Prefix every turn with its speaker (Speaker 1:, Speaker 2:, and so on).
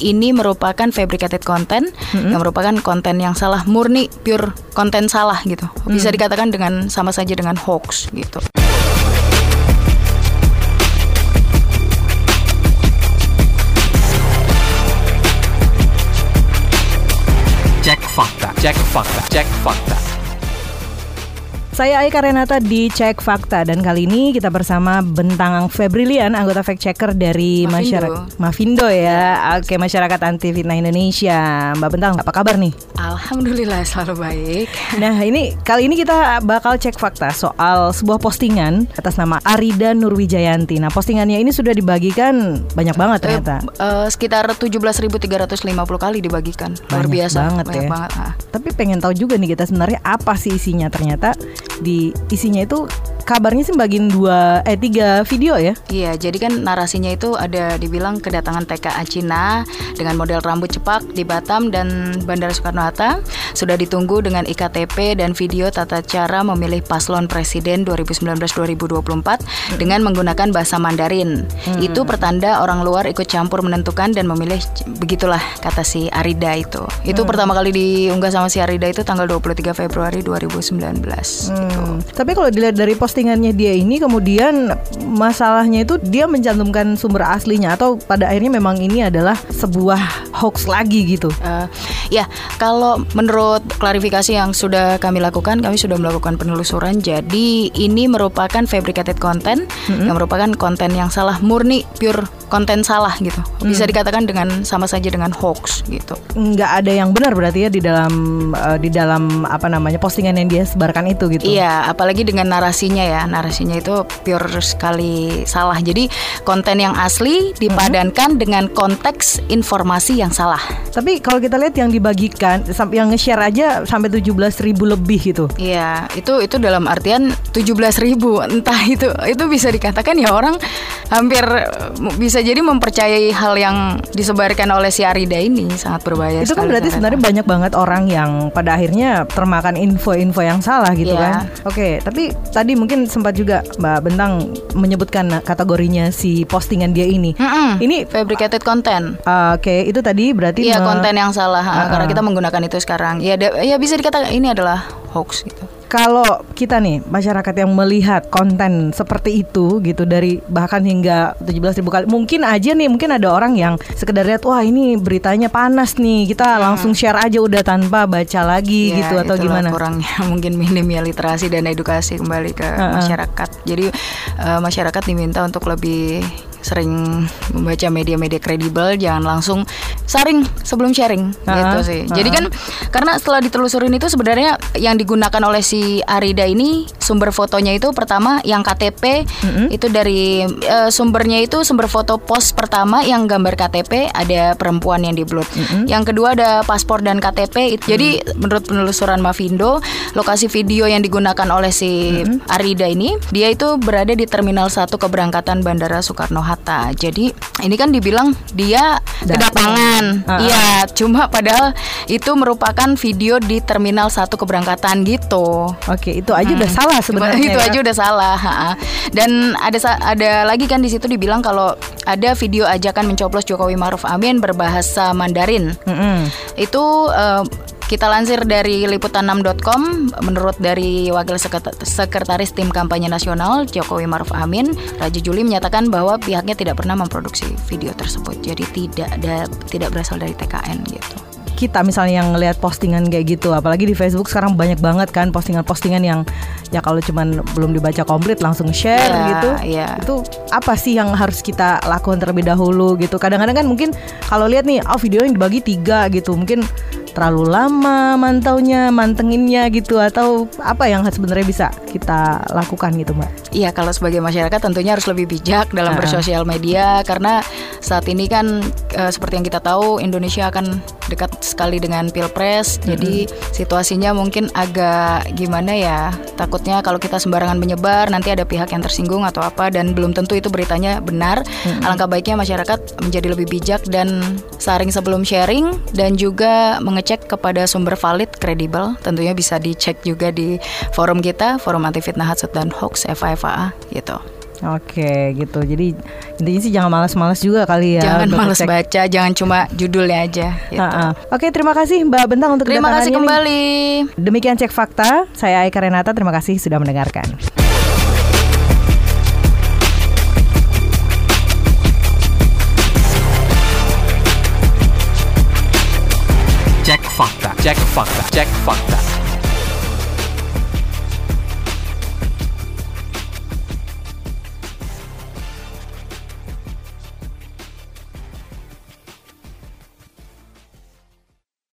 Speaker 1: ini merupakan fabricated content mm-hmm. yang merupakan konten yang salah murni pure konten salah gitu bisa mm. dikatakan dengan sama saja dengan hoax gitu.
Speaker 2: Cek fakta, cek fakta, cek fakta.
Speaker 3: Saya Aika Renata di Cek Fakta dan kali ini kita bersama Bentang Febrilian, anggota fact checker dari masyarakat Mavindo ya. Oke, masyarakat anti fitnah Indonesia. Mbak Bentang, apa kabar nih?
Speaker 1: Alhamdulillah selalu baik.
Speaker 3: Nah, ini kali ini kita bakal cek fakta soal sebuah postingan atas nama Arida Nurwijayanti. Nah, postingannya ini sudah dibagikan banyak banget eh, ternyata.
Speaker 1: Uh, uh, sekitar 17.350 kali dibagikan. Luar
Speaker 3: banyak
Speaker 1: biasa.
Speaker 3: Banget banyak ya. banget. Ah. Tapi pengen tahu juga nih kita sebenarnya apa sih isinya ternyata di isinya itu kabarnya sih bagian dua eh tiga video ya?
Speaker 1: Iya, jadi kan narasinya itu ada dibilang kedatangan TKA Cina dengan model rambut cepak di Batam dan Bandara Soekarno Hatta sudah ditunggu dengan iktp dan video tata cara memilih paslon presiden 2019-2024 hmm. dengan menggunakan bahasa Mandarin. Hmm. Itu pertanda orang luar ikut campur menentukan dan memilih begitulah kata si Arida itu. Itu hmm. pertama kali diunggah sama si Arida itu tanggal 23 Februari 2019 hmm. gitu.
Speaker 3: Tapi kalau dilihat dari posting postingannya dia ini kemudian masalahnya itu dia mencantumkan sumber aslinya atau pada akhirnya memang ini adalah sebuah hoax lagi gitu. Uh,
Speaker 1: ya, kalau menurut klarifikasi yang sudah kami lakukan, kami sudah melakukan penelusuran. Jadi ini merupakan fabricated content mm -hmm. yang merupakan konten yang salah murni pure konten salah gitu. Bisa hmm. dikatakan dengan sama saja dengan hoax gitu.
Speaker 3: Nggak ada yang benar berarti ya di dalam uh, di dalam apa namanya postingan yang dia sebarkan itu gitu.
Speaker 1: Iya, apalagi dengan narasinya ya. Narasinya itu pure sekali salah. Jadi konten yang asli dipadankan hmm. dengan konteks informasi yang salah.
Speaker 3: Tapi kalau kita lihat yang dibagikan sampai yang nge-share aja sampai 17 ribu lebih gitu.
Speaker 1: Iya, itu itu dalam artian 17 ribu entah itu itu bisa dikatakan ya orang hampir bisa bisa jadi mempercayai hal yang disebarkan oleh si Arida ini sangat berbahaya.
Speaker 3: Itu kan berarti sebenarnya banyak banget orang yang pada akhirnya termakan info-info yang salah gitu yeah. kan. Oke, tapi tadi mungkin sempat juga Mbak Bentang menyebutkan kategorinya si postingan dia ini.
Speaker 1: Mm -mm, ini fabricated content.
Speaker 3: Uh, Oke, okay, itu tadi berarti
Speaker 1: Iya, konten yang salah uh -uh. karena kita menggunakan itu sekarang. Ya ya bisa dikatakan ini adalah hoax gitu
Speaker 3: kalau kita nih masyarakat yang melihat konten seperti itu gitu dari bahkan hingga 17 ribu kali mungkin aja nih mungkin ada orang yang sekedar lihat wah ini beritanya panas nih kita hmm. langsung share aja udah tanpa baca lagi ya, gitu atau gimana
Speaker 1: kurangnya mungkin minim ya literasi dan edukasi kembali ke uh -uh. masyarakat jadi uh, masyarakat diminta untuk lebih sering membaca media-media kredibel jangan langsung saring sebelum sharing uh -huh. gitu sih. Uh -huh. Jadi kan karena setelah ditelusurin itu sebenarnya yang digunakan oleh si Arida ini sumber fotonya itu pertama yang KTP uh -huh. itu dari uh, sumbernya itu sumber foto pos pertama yang gambar KTP ada perempuan yang di Uh -huh. Yang kedua ada paspor dan KTP. Itu, uh -huh. Jadi menurut penelusuran Mavindo, lokasi video yang digunakan oleh si uh -huh. Arida ini dia itu berada di terminal 1 keberangkatan Bandara Soekarno Hatta. Jadi ini kan dibilang dia kedatangan. Iya, uh -huh. cuma padahal itu merupakan video di terminal satu keberangkatan gitu.
Speaker 3: Oke, itu aja hmm. udah salah sebenarnya.
Speaker 1: Itu ya? aja udah salah. Dan ada ada lagi kan di situ dibilang kalau ada video ajakan mencoblos Jokowi Maruf Amin berbahasa Mandarin. Mm -hmm. Itu uh, kita lansir dari liputan6.com, menurut dari Wakil Sekretaris Tim Kampanye Nasional Jokowi Maruf Amin, Raja Juli menyatakan bahwa pihaknya tidak pernah memproduksi video tersebut. Jadi tidak ada tidak berasal dari TKN gitu.
Speaker 3: Kita misalnya yang ngelihat postingan kayak gitu apalagi di Facebook sekarang banyak banget kan postingan-postingan yang ya kalau cuman belum dibaca komplit langsung share yeah, gitu. yeah. itu apa sih yang harus kita lakukan terlebih dahulu gitu? Kadang-kadang kan mungkin kalau lihat nih oh video yang dibagi tiga gitu. Mungkin terlalu lama mantaunya, mantenginnya gitu atau apa yang sebenarnya bisa kita lakukan gitu, Mbak?
Speaker 1: Iya, kalau sebagai masyarakat tentunya harus lebih bijak dalam uh. bersosial media karena saat ini kan e, seperti yang kita tahu Indonesia akan dekat sekali dengan Pilpres. Mm-hmm. Jadi situasinya mungkin agak gimana ya? Takutnya kalau kita sembarangan menyebar nanti ada pihak yang tersinggung atau apa dan belum tentu itu beritanya benar. Mm-hmm. Alangkah baiknya masyarakat menjadi lebih bijak dan saring sebelum sharing dan juga menge ngecek kepada sumber valid, kredibel, tentunya bisa dicek juga di forum kita, forum anti fitnah hasut dan hoax FIFA gitu.
Speaker 3: Oke, gitu. Jadi intinya sih jangan malas-malas juga kali ya.
Speaker 1: Jangan malas baca, jangan cuma judulnya aja.
Speaker 3: Gitu. Oke, terima kasih Mbak Bentang untuk
Speaker 1: Terima kasih kembali.
Speaker 3: Nih. Demikian cek fakta. Saya Aika Renata. Terima kasih sudah mendengarkan.
Speaker 2: Cek fakta, cek fakta, cek fakta.